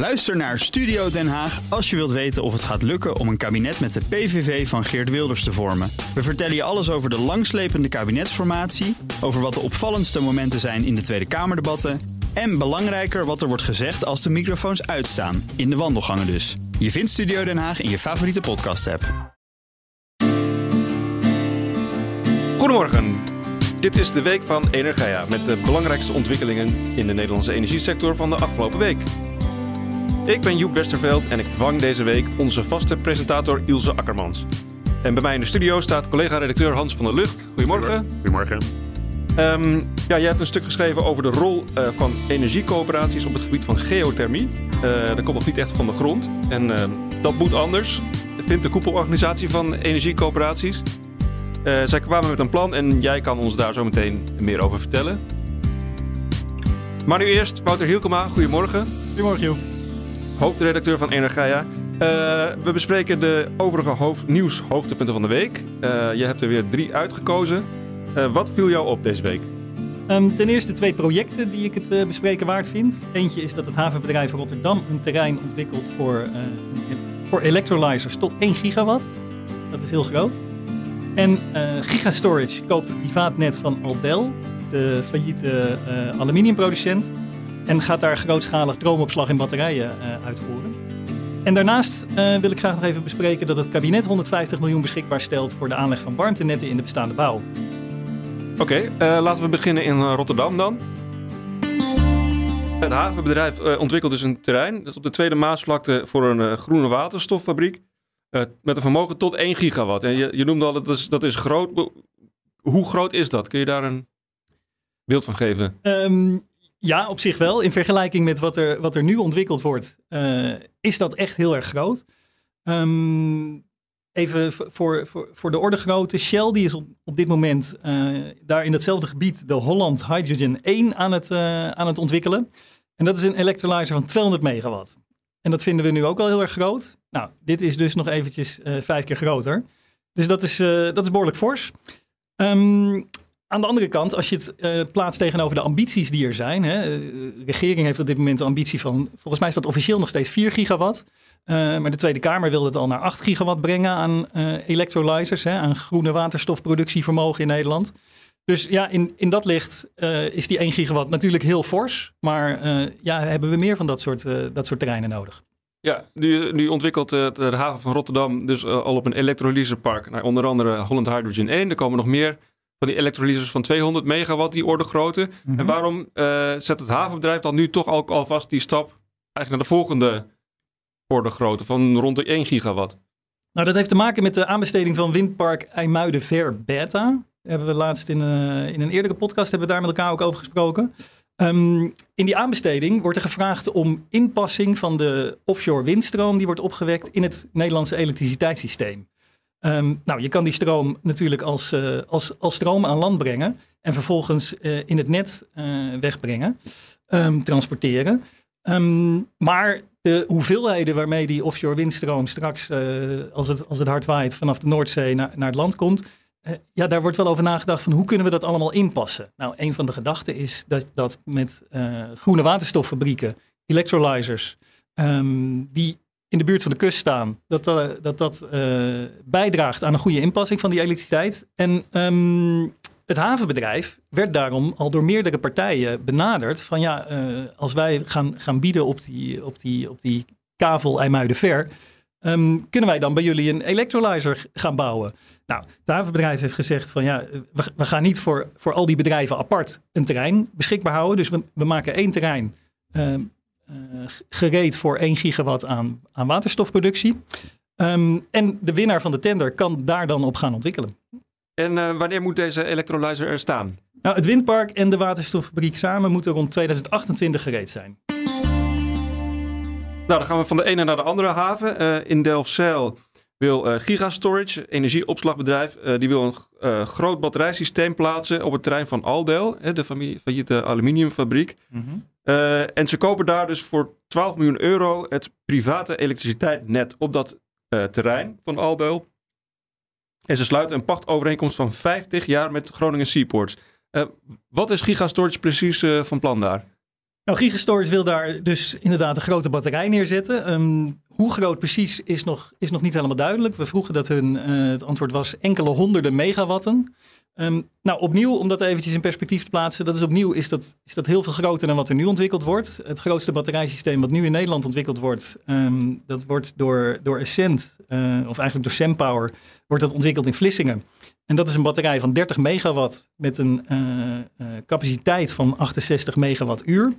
Luister naar Studio Den Haag als je wilt weten of het gaat lukken om een kabinet met de PVV van Geert Wilders te vormen. We vertellen je alles over de langslepende kabinetsformatie, over wat de opvallendste momenten zijn in de Tweede Kamerdebatten en belangrijker wat er wordt gezegd als de microfoons uitstaan, in de wandelgangen dus. Je vindt Studio Den Haag in je favoriete podcast-app. Goedemorgen. Dit is de week van Energia met de belangrijkste ontwikkelingen in de Nederlandse energiesector van de afgelopen week. Ik ben Joep Westerveld en ik vervang deze week onze vaste presentator Ilse Akkermans. En bij mij in de studio staat collega-redacteur Hans van der Lucht. Goedemorgen. Goedemorgen. Um, ja, jij hebt een stuk geschreven over de rol uh, van energiecoöperaties op het gebied van geothermie. Uh, dat komt nog niet echt van de grond. En uh, dat moet anders, vindt de koepelorganisatie van energiecoöperaties. zij kwamen met een plan en jij kan ons daar zo meteen meer over vertellen. Maar nu eerst, Wouter Hielkema, goedemorgen. Goedemorgen, Joep hoofdredacteur van Energia. Uh, we bespreken de overige hoofd, nieuwshoogtepunten van de week. Uh, je hebt er weer drie uitgekozen. Uh, wat viel jou op deze week? Um, ten eerste twee projecten die ik het bespreken waard vind. Eentje is dat het havenbedrijf Rotterdam een terrein ontwikkelt voor, voor electrolyzers tot 1 gigawatt. Dat is heel groot. En Gigastorage koopt het privaatnet van Aldel, de failliete aluminiumproducent. En gaat daar grootschalig droomopslag in batterijen uh, uitvoeren. En daarnaast uh, wil ik graag nog even bespreken dat het kabinet 150 miljoen beschikbaar stelt voor de aanleg van warmtenetten in de bestaande bouw. Oké, okay, uh, laten we beginnen in Rotterdam dan. Het havenbedrijf ontwikkelt dus een terrein. Dat is op de Tweede Maasvlakte voor een groene waterstoffabriek. met een vermogen tot 1 gigawatt. En je, je noemde al, dat is, dat is groot. Hoe groot is dat? Kun je daar een beeld van geven? Um, ja, op zich wel. In vergelijking met wat er, wat er nu ontwikkeld wordt, uh, is dat echt heel erg groot. Um, even voor, voor, voor de orde grootte. Shell die is op, dit moment uh, daar in hetzelfde gebied de Holland Hydrogen 1 aan het, uh, aan het ontwikkelen. En dat is een electrolyzer van 200 megawatt. En dat vinden we nu ook al heel erg groot. Nou, dit is dus nog eventjes vijf keer groter. Dus dat is, dat is behoorlijk fors. Um, aan de andere kant, als je het uh, plaatst tegenover de ambities die er zijn. Hè, eh, de regering heeft op dit moment de ambitie van, volgens mij is dat officieel nog steeds 4 gigawatt. Uh, maar de Tweede Kamer wil het al naar 8 gigawatt brengen aan uh, electrolyzers, hè, aan groene waterstofproductievermogen in Nederland. Dus ja, in, in dat licht is die 1 gigawatt natuurlijk heel fors. Maar ja, hebben we meer van dat soort, dat soort terreinen nodig. Ja, nu, nu ontwikkelt de haven van Rotterdam dus al op een elektrolysepark. Nou, onder andere Holland Hydrogen 1. Er komen nog meer van die elektrolysers van 200 megawatt, die orde grootte. En mhm. waarom uh, zet het havenbedrijf dan nu toch ook alvast die stap eigenlijk naar de volgende orde grootte van rond de 1 gigawatt? Nou, dat heeft te maken met de aanbesteding van windpark IJmuiden Ver Beta. hebben we laatst in, uh, in een eerdere podcast hebben we daar met elkaar ook over gesproken. Um, in die aanbesteding wordt er gevraagd om inpassing van de offshore windstroom die wordt opgewekt in het Nederlandse elektriciteitssysteem. Um, nou, je kan die stroom natuurlijk als, uh, als, als stroom aan land brengen en vervolgens uh, in het net uh, wegbrengen, um, transporteren. Um, maar de hoeveelheden waarmee die offshore windstroom straks, als, het, als het hard waait, vanaf de Noordzee naar, naar het land komt, ja, daar wordt wel over nagedacht van hoe kunnen we dat allemaal inpassen. Nou, een van de gedachten is dat, dat met groene waterstoffabrieken, electrolyzers, die in de buurt van de kust staan, dat uh, dat, dat uh, bijdraagt aan een goede inpassing van die elektriciteit. En um, het havenbedrijf werd daarom al door meerdere partijen benaderd van ja, uh, als wij gaan, gaan bieden op die, op die, op die kavel IJmuiden-Ver, um, kunnen wij dan bij jullie een electrolyzer gaan bouwen? Nou, het havenbedrijf heeft gezegd van ja, we, gaan niet voor, voor al die bedrijven apart een terrein beschikbaar houden. Dus we, we maken één terrein uh, gereed voor 1 gigawatt aan, aan waterstofproductie. Um, en de winnaar van de tender kan daar dan op gaan ontwikkelen. En uh, wanneer moet deze electrolyzer er staan? Nou, het windpark en de waterstoffabriek samen moeten rond 2028 gereed zijn. Nou, dan gaan we van de ene naar de andere haven. Uh, in Delfzijl wil uh, Gigastorage, energieopslagbedrijf, die wil een groot batterijsysteem plaatsen op het terrein van Aldel, hè, de familie, failliete aluminiumfabriek. Mm -hmm. Uh, en ze kopen daar dus voor 12 miljoen euro het private elektriciteitsnet op dat uh, terrein van Aldel. En ze sluiten een pachtovereenkomst van 50 jaar met Groningen Seaports. Uh, wat is Gigastorage precies van plan daar? Nou, Gigastorage wil daar dus inderdaad een grote batterij neerzetten. Ehm, hoe groot precies is nog, is nog niet helemaal duidelijk. We vroegen dat hun, het antwoord was enkele honderden megawatten. Um, nou, opnieuw, om dat eventjes in perspectief te plaatsen, dat is opnieuw is dat, is dat heel veel groter dan wat er nu ontwikkeld wordt. Het grootste batterijsysteem wat nu in Nederland ontwikkeld wordt, um, dat wordt door, door Essent, uh, of eigenlijk door Sempower, wordt dat ontwikkeld in Vlissingen. En dat is een batterij van 30 megawatt met een uh, uh, capaciteit van 68 megawattuur.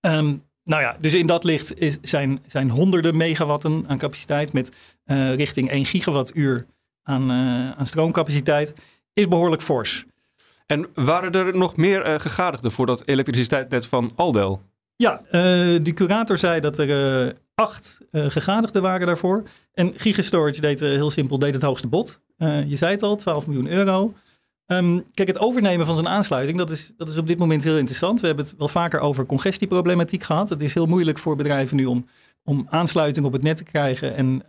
Um, nou ja, dus in dat licht is, zijn, zijn honderden megawatten aan capaciteit met richting 1 gigawattuur aan, aan stroomcapaciteit is behoorlijk fors. En waren er nog meer uh, gegadigden voor dat elektriciteitsnet van Aldel? Ja, uh, de curator zei dat er uh, acht gegadigden waren daarvoor. En Gigastorage deed heel simpel deed het hoogste bod. je zei het al, 12 miljoen euro. Um, kijk, het overnemen van zo'n aansluiting, dat is, dat is op dit moment heel interessant. We hebben het wel vaker over congestieproblematiek gehad. Het is heel moeilijk voor bedrijven nu om, om aansluiting op het net te krijgen en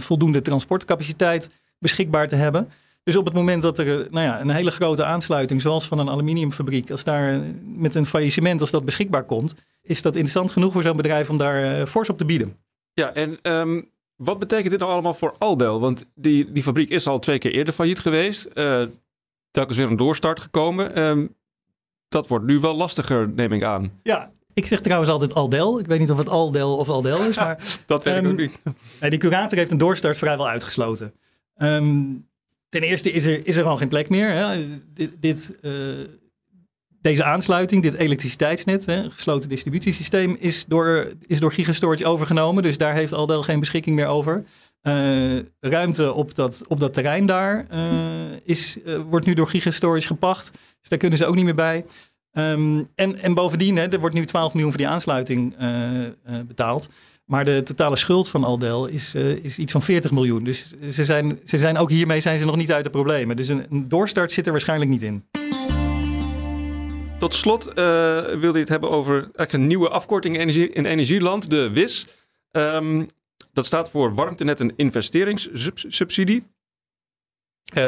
voldoende transportcapaciteit beschikbaar te hebben. Dus op het moment dat er nou ja, een hele grote aansluiting, zoals van een aluminiumfabriek, als daar met een faillissement, als dat beschikbaar komt, is dat interessant genoeg voor zo'n bedrijf om daar uh, fors op te bieden. Ja, en um, wat betekent dit nou allemaal voor Aldel? Want die, die fabriek is al twee keer eerder failliet geweest. Uh, telkens weer een doorstart gekomen. Um, dat wordt nu wel lastiger, neem ik aan. Ja, ik zeg trouwens altijd Aldel. Ik weet niet of het Aldel of Aldel is, maar... dat weet um, ik ook niet. Die curator heeft een doorstart vrijwel uitgesloten. Um, ten eerste is er, is er gewoon geen plek meer. Hè. Dit, dit uh, deze aansluiting, dit elektriciteitsnet, hè, gesloten distributiesysteem, is door, is door Gigastorage overgenomen. Dus daar heeft Aldel geen beschikking meer over. Uh, ruimte op dat, op dat terrein daar uh, is, wordt nu door Gigastorage gepacht. Dus daar kunnen ze ook niet meer bij. Um, en, en bovendien, hè, er wordt nu 12 miljoen voor die aansluiting betaald. Maar de totale schuld van Aldel is, uh, is iets van 40 miljoen. Dus ze zijn, ze zijn ook hiermee zijn ze nog niet uit de problemen. Dus een, doorstart zit er waarschijnlijk niet in. Tot slot uh, wilde je het hebben over een nieuwe afkorting in, energie, in Energieland, de WIS. Um, dat staat voor Warmtenet en Investeringssubsidie. Uh,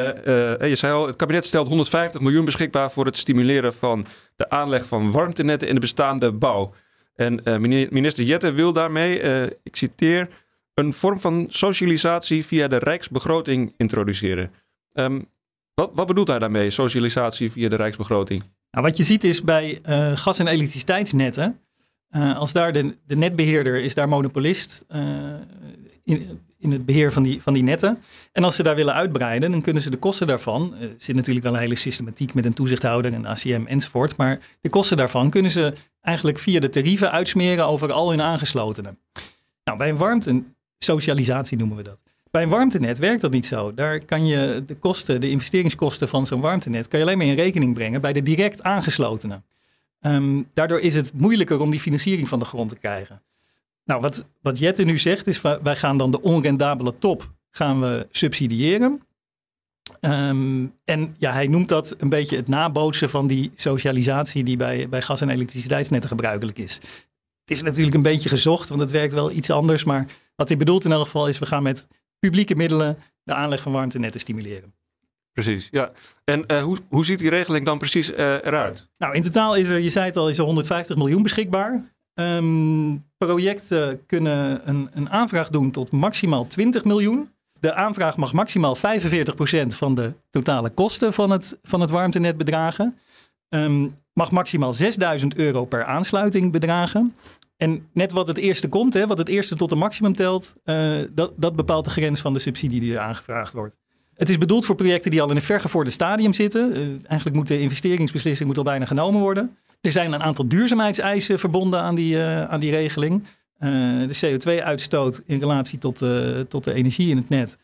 je zei al, het kabinet stelt 150 miljoen beschikbaar voor het stimuleren van de aanleg van warmtenetten in de bestaande bouw. En uh, minister Jette wil daarmee, uh, ik citeer, een vorm van socialisatie via de rijksbegroting introduceren. Um, wat, wat, bedoelt hij daarmee, socialisatie via de rijksbegroting? Nou, wat je ziet is bij uh, gas- en elektriciteitsnetten, als daar de, de, netbeheerder is daar monopolist in, in, het beheer van die, van die netten. En als ze daar willen uitbreiden, dan kunnen ze de kosten daarvan, er zit natuurlijk wel een hele systematiek met een toezichthouder en ACM enzovoort, maar de kosten daarvan kunnen ze eigenlijk via de tarieven uitsmeren over al hun aangeslotenen. Nou, bij een warmte, socialisatie noemen we dat. Bij een warmtenet werkt dat niet zo. Daar kan je de kosten, de investeringskosten van zo'n warmtenet, kan je alleen maar in rekening brengen bij de direct aangeslotenen. Um, daardoor is het moeilijker om die financiering van de grond te krijgen. Nou, wat, wat Jette nu zegt is, wij gaan dan de onrendabele top gaan we subsidiëren. Um, en ja, hij noemt dat een beetje het nabootsen van die socialisatie die bij, bij gas- en elektriciteitsnetten gebruikelijk is. Het is natuurlijk een beetje gezocht, want het werkt wel iets anders. Maar wat hij bedoelt in elk geval is, we gaan met publieke middelen de aanleg van warmtenetten stimuleren. Precies, ja. En uh, hoe, hoe ziet die regeling dan precies uh, eruit? Nou, in totaal is er, je zei het al, is er 150 miljoen beschikbaar. Um, projecten kunnen een, een aanvraag doen tot maximaal 20 miljoen. De aanvraag mag maximaal 45% van de totale kosten van het, van het warmtenet bedragen. Um, mag maximaal 6000 euro per aansluiting bedragen. En net wat het eerste komt, hè, wat het eerste tot een maximum telt, uh, dat, dat bepaalt de grens van de subsidie die er aangevraagd wordt. Het is bedoeld voor projecten die al in een vergevorderd stadium zitten. Uh, eigenlijk moet de investeringsbeslissing moet al bijna genomen worden. Er zijn een aantal duurzaamheidseisen verbonden aan die, uh, aan die regeling. Uh, de CO2-uitstoot in relatie tot, uh, tot de energie in het net.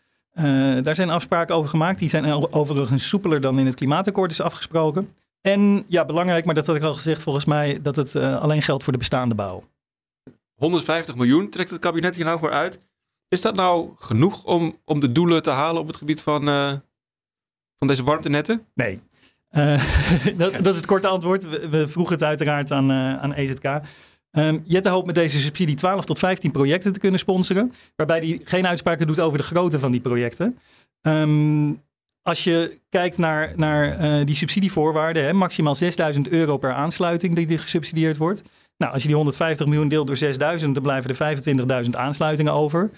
daar zijn afspraken over gemaakt. Die zijn overigens soepeler dan in het klimaatakkoord is afgesproken. En ja, belangrijk, maar dat had ik al gezegd volgens mij, dat het alleen geldt voor de bestaande bouw. 150 miljoen trekt het kabinet hier nou voor uit. Is dat nou genoeg om, om de doelen te halen op het gebied van, van deze warmtenetten? Nee. Uh, dat, dat, is het korte antwoord. We, we vroegen het uiteraard aan, uh, aan EZK. Um, Jette hoopt met deze subsidie 12 tot 15 projecten te kunnen sponsoren. Waarbij hij geen uitspraken doet over de grootte van die projecten. Um, als je kijkt naar, naar eh, die subsidievoorwaarden, hè, maximaal 6000 euro per aansluiting die, die gesubsidieerd wordt. Nou, als je die 150 miljoen deelt door 6000, dan blijven er 25.000 aansluitingen over.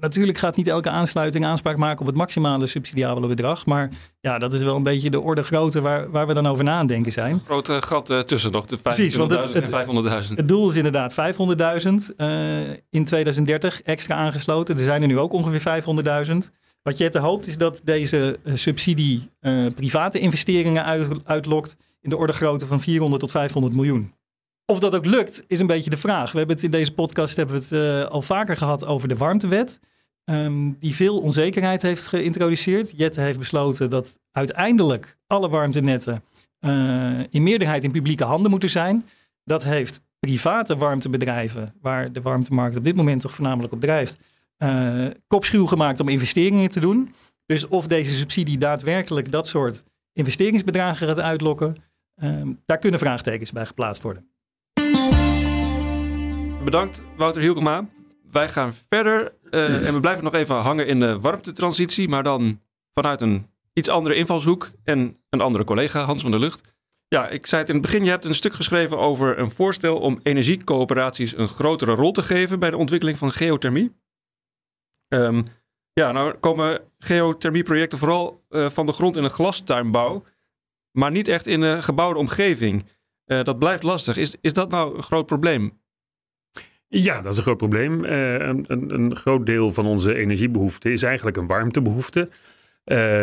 Natuurlijk gaat niet elke aansluiting aanspraak maken op het maximale subsidiabele bedrag. Maar ja, dat is wel een beetje de orde grootte waar, waar we dan over na aan denken zijn. Grote gat uh, tussen nog, de 25.000 en 500.000. Het doel is inderdaad 500.000 uh, in 2030 extra aangesloten. Er zijn er nu ook ongeveer 500.000. Wat Jette hoopt is dat deze uh, subsidie uh, private investeringen uit, uitlokt in de orde grootte van 400 tot 500 miljoen. Of dat ook lukt, is een beetje de vraag. We hebben het in deze podcast hebben we het uh, al vaker gehad over de warmtewet. Um, die veel onzekerheid heeft geïntroduceerd. Jette heeft besloten dat uiteindelijk alle warmtenetten in meerderheid in publieke handen moeten zijn. Dat heeft private warmtebedrijven, waar de warmtemarkt op dit moment toch voornamelijk op drijft, uh, kopschuw gemaakt om investeringen te doen. Dus of deze subsidie daadwerkelijk dat soort investeringsbedragen gaat uitlokken, uh, daar kunnen vraagtekens bij geplaatst worden. Bedankt Wouter Hielkema. Wij gaan verder uh, en we blijven nog even hangen in de warmtetransitie, maar dan vanuit een iets andere invalshoek en een andere collega, Hans van der Lucht. Ja, ik zei het in het begin, je hebt een stuk geschreven over een voorstel om energiecoöperaties een grotere rol te geven bij de ontwikkeling van geothermie. Um, ja, nou komen geothermieprojecten vooral uh, van de grond in een glastuinbouw, maar niet echt in een gebouwde omgeving. Uh, dat blijft lastig. Is, is dat nou een groot probleem? Ja, dat is een groot probleem. Uh, een, een, groot deel van onze energiebehoefte is eigenlijk een warmtebehoefte.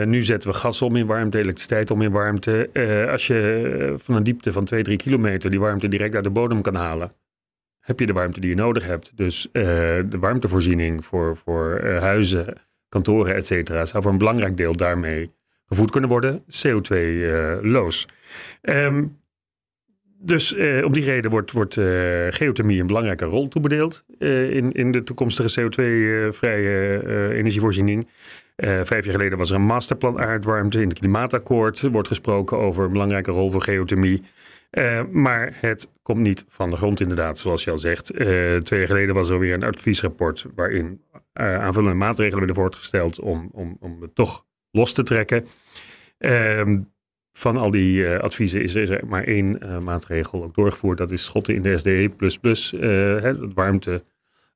nu zetten we gas om in warmte, elektriciteit om in warmte. als je van een diepte van 2, 3 kilometer die warmte direct uit de bodem kan halen, heb je de warmte die je nodig hebt. Dus de warmtevoorziening voor, voor huizen, kantoren, et cetera, zou voor een belangrijk deel daarmee gevoed kunnen worden. CO2-loos. Uh, um, dus om die reden wordt, wordt geothermie een belangrijke rol toebedeeld in, in de toekomstige CO2-vrije energievoorziening. vijf jaar geleden was er een masterplan aardwarmte. In het klimaatakkoord wordt gesproken over een belangrijke rol voor geothermie. Maar het komt niet van de grond inderdaad, zoals je al zegt. Twee jaar geleden was er weer een adviesrapport waarin aanvullende maatregelen werden voorgesteld om, om, om het toch los te trekken. Ehm, van al die adviezen is er maar één maatregel ook doorgevoerd. Dat is schotten in de SDE++, het warmte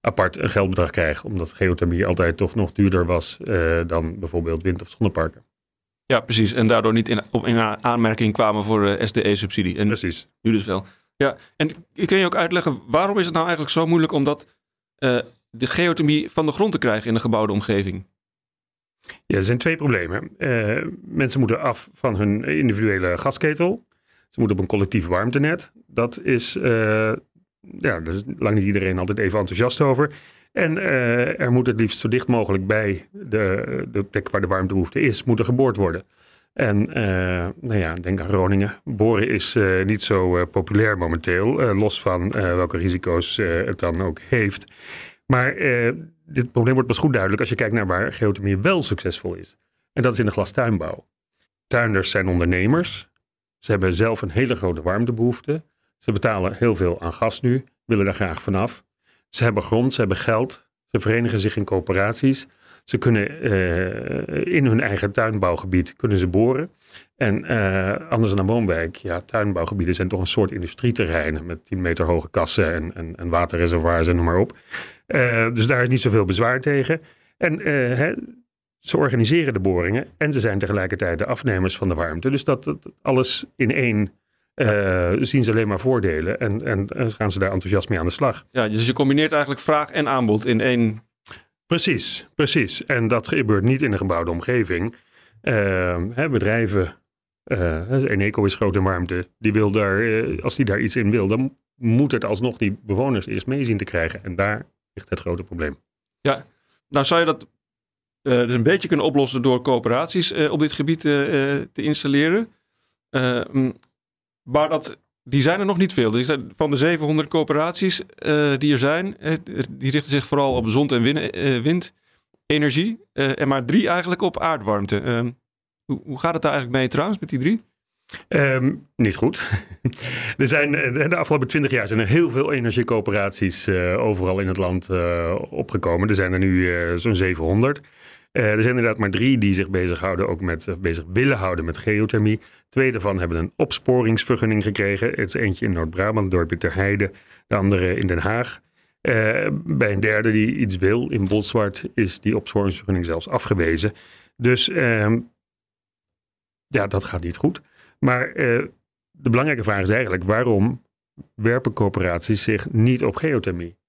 apart een geldbedrag krijgen. Omdat geothermie altijd toch nog duurder was dan bijvoorbeeld wind- of zonneparken. Ja, precies. En daardoor niet in, in aanmerking kwamen voor SDE-subsidie. Precies. Nu dus wel. Ja, en kun je ook uitleggen waarom is het nou eigenlijk zo moeilijk om dat, de geothermie van de grond te krijgen in een gebouwde omgeving? Ja, er zijn twee problemen. Uh, mensen moeten af van hun individuele gasketel. Ze moeten op een collectief warmtenet. Dat is, ja, daar is lang niet iedereen altijd even enthousiast over. En uh, er moet het liefst zo dicht mogelijk bij de, de plek waar de warmtebehoefte is, moeten geboord worden. En nou ja, denk aan Groningen. Boren is niet zo populair momenteel, los van welke risico's het dan ook heeft. Maar dit probleem wordt pas goed duidelijk als je kijkt naar waar geothermie wel succesvol is. En dat is in de glastuinbouw. Tuinders zijn ondernemers. Ze hebben zelf een hele grote warmtebehoefte. Ze betalen heel veel aan gas nu, willen daar graag vanaf. Ze hebben grond, ze hebben geld. Ze verenigen zich in coöperaties. Ze kunnen uh, in hun eigen tuinbouwgebied kunnen ze boren. En uh, anders dan een woonwijk, ja, tuinbouwgebieden zijn toch een soort industrieterreinen met 10 meter hoge kassen en, en, en waterreservoirs en noem maar op. Uh, dus daar is niet zoveel bezwaar tegen. En hè, ze organiseren de boringen en ze zijn tegelijkertijd de afnemers van de warmte. Dus dat, dat alles in één uh, zien ze alleen maar voordelen en, en, en, gaan ze daar enthousiast mee aan de slag. Ja, dus je combineert eigenlijk vraag en aanbod in één. Precies, precies. En dat gebeurt niet in een gebouwde omgeving. Uh, hè, bedrijven, uh, Eneco is groot in warmte, die wil daar, als die daar iets in wil, dan moet het alsnog die bewoners eerst mee zien te krijgen. En daar ligt het grote probleem. Ja, nou zou je dat dus een beetje kunnen oplossen door coöperaties op dit gebied te installeren. Maar dat, die zijn er nog niet veel. zijn van de 700 coöperaties die er zijn, die richten zich vooral op zon- en win, windenergie. en maar drie eigenlijk op aardwarmte. Ehm, hoe, hoe, gaat het daar eigenlijk mee trouwens met die drie? Um, niet goed. er zijn de afgelopen twintig jaar zijn er heel veel energiecoöperaties overal in het land opgekomen. Er zijn er nu zo'n 700. er zijn inderdaad maar drie die zich bezighouden, ook met, bezig willen houden met geothermie. Twee daarvan hebben een opsporingsvergunning gekregen. Het is eentje in Noord-Brabant, dorpje Ter Heide. De andere in Den Haag. bij een derde die iets wil, in Bolsward, is die opsporingsvergunning zelfs afgewezen. Dus ehm, ja, dat gaat niet goed. Maar de belangrijke vraag is eigenlijk, waarom werpen corporaties zich niet op geothermie?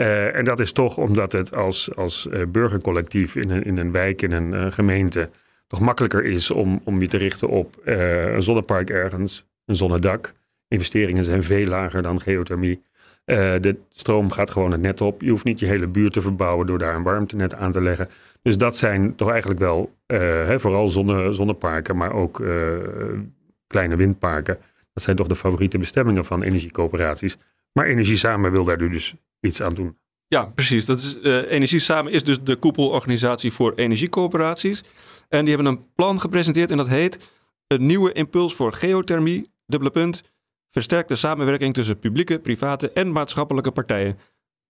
Uh, en dat is toch omdat het als, als uh, burgercollectief in een, in een wijk, in een gemeente, toch makkelijker is om, om je te richten op een zonnepark ergens, een zonnedak. Investeringen zijn veel lager dan geothermie. de stroom gaat gewoon het net op. Je hoeft niet je hele buurt te verbouwen door daar een warmtenet aan te leggen. Dus dat zijn toch eigenlijk wel hè, vooral zonne, zonneparken, maar ook kleine windparken. Dat zijn toch de favoriete bestemmingen van energiecoöperaties. Maar Energie Samen wil daar dus iets aan doen. Ja, precies. Dat is, uh, Energie Samen is dus de koepelorganisatie voor energiecoöperaties. En die hebben een plan gepresenteerd en dat heet een nieuwe impuls voor geothermie, dubbele punt, versterkte samenwerking tussen publieke, private en maatschappelijke partijen.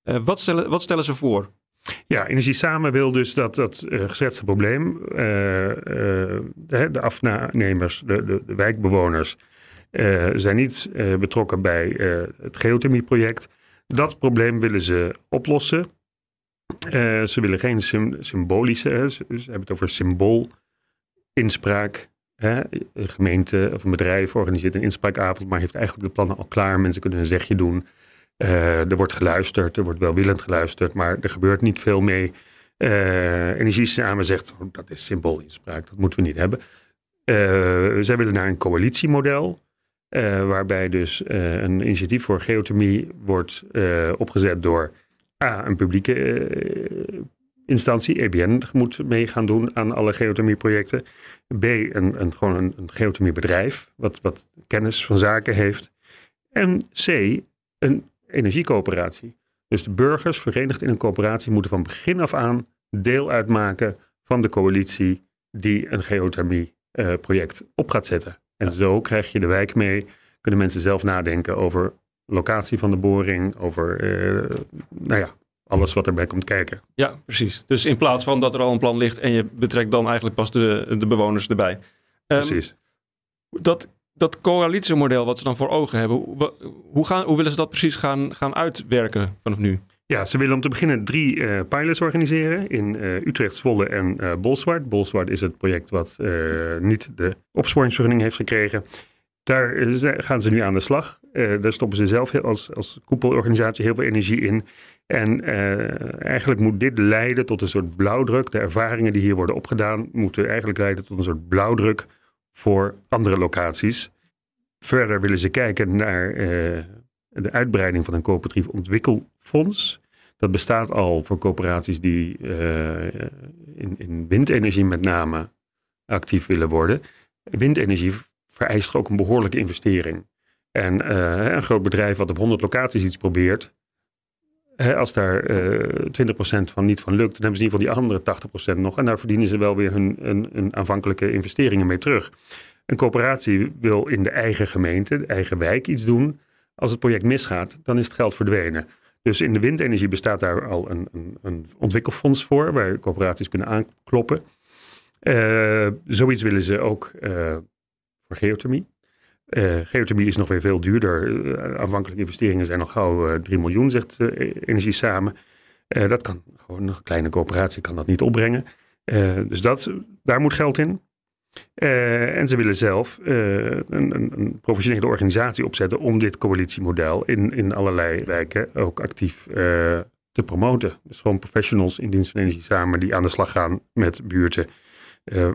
Uh, wat, stellen, wat stellen ze voor? Ja, Energie Samen wil dus dat dat uh, geschetste probleem, de afnemers, de, de, de wijkbewoners, zijn niet betrokken bij het geothermieproject. Dat probleem willen ze oplossen. Ze willen geen symbolische, ze, hebben het over symbolinspraak. Hè? Een gemeente of een bedrijf organiseert een inspraakavond, maar heeft eigenlijk de plannen al klaar. Mensen kunnen een zegje doen. Uh, er wordt geluisterd, er wordt welwillend geluisterd, maar er gebeurt niet veel mee. Uh, Energie Samen zegt, oh, dat is symbolinspraak, dat moeten we niet hebben. zij willen naar een coalitiemodel. Uh, waarbij dus uh, een initiatief voor geothermie wordt uh, opgezet door A, een publieke instantie, EBN, moet mee gaan doen aan alle geothermieprojecten. B, een, een gewoon een, een geothermiebedrijf, wat, wat kennis van zaken heeft. En C, een energiecoöperatie. Dus de burgers, verenigd in een coöperatie, moeten van begin af aan deel uitmaken van de coalitie die een geothermieproject op gaat zetten. En zo krijg je de wijk mee. Kunnen mensen zelf nadenken over locatie van de boring, over uh, nou ja, alles wat erbij komt kijken. Ja, precies. Dus in plaats van dat er al een plan ligt en je betrekt dan eigenlijk pas de, de bewoners erbij. Um, precies. Dat, dat coalitiemodel wat ze dan voor ogen hebben, hoe, gaan, hoe willen ze dat precies gaan, gaan uitwerken vanaf nu? Ja, ze willen om te beginnen drie uh, pilots organiseren in uh, Utrecht, Zwolle en uh, Bolsward. Bolsward is het project wat niet de opsporingsvergunning heeft gekregen. Daar gaan ze nu aan de slag. daar stoppen ze zelf als, als koepelorganisatie heel veel energie in. En eigenlijk moet dit leiden tot een soort blauwdruk. De ervaringen die hier worden opgedaan moeten eigenlijk leiden tot een soort blauwdruk voor andere locaties. Verder willen ze kijken naar de uitbreiding van een coöperatief ontwikkelfonds. Dat bestaat al voor coöperaties die uh, in, in, windenergie met name actief willen worden. Windenergie vereist ook een behoorlijke investering. En uh, een groot bedrijf wat op 100 locaties iets probeert, als daar uh, 20% van niet van lukt, dan hebben ze in ieder geval die andere 80% nog. En daar verdienen ze wel weer hun, aanvankelijke investeringen mee terug. Een coöperatie wil in de eigen gemeente, de eigen wijk iets doen. Als het project misgaat, dan is het geld verdwenen. Dus in de windenergie bestaat daar al een, een, een ontwikkelfonds voor, waar corporaties kunnen aankloppen. Uh, zoiets willen ze ook uh, voor geothermie. Uh, geothermie is nog weer veel duurder. aanvankelijke investeringen zijn nog gauw 3 miljoen, zegt Energie Samen. dat kan gewoon een kleine coöperatie kan dat niet opbrengen. dus dat, daar moet geld in. Uh, en ze willen zelf uh, een, een, professionele organisatie opzetten om dit coalitiemodel in, in allerlei wijken ook actief uh, te promoten. Dus gewoon professionals in dienst van energie samen die aan de slag gaan met buurten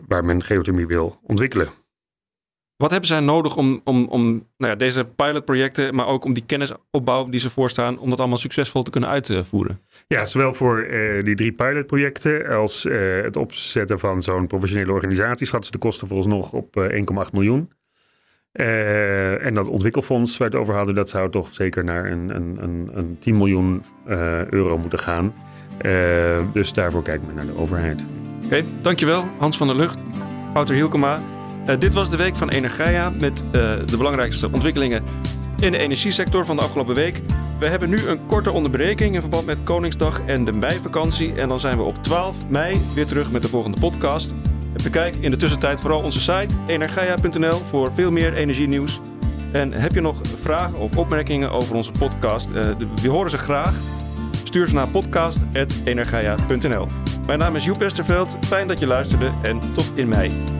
waar men geothermie wil ontwikkelen. Wat hebben zij nodig om, om, om nou ja, deze pilotprojecten, maar ook om die kennisopbouw die ze voorstaan, om dat allemaal succesvol te kunnen uitvoeren? Ja, zowel voor uh, die drie pilotprojecten als uh, het opzetten van zo'n professionele organisatie schatten ze de kosten volgens nog op uh, 1,8 miljoen. Uh, en dat ontwikkelfonds waar we het over hadden, dat zou toch zeker naar een, een, een, een 10 miljoen euro moeten gaan. dus daarvoor kijken we naar de overheid. Oké, okay, dankjewel Hans van der Lucht, Wouter Hielkema. Uh, dit was de week van Energia met uh, de belangrijkste ontwikkelingen in de energiesector van de afgelopen week. We hebben nu een korte onderbreking in verband met Koningsdag en de meivakantie. En dan zijn we op 12 mei weer terug met de volgende podcast. Bekijk in de tussentijd vooral onze site energia.nl voor veel meer energienieuws. En heb je nog vragen of opmerkingen over onze podcast? Uh, we horen ze graag. Stuur ze naar podcast.energia.nl. Mijn naam is Joep Westerveld. Fijn dat je luisterde en tot in mei.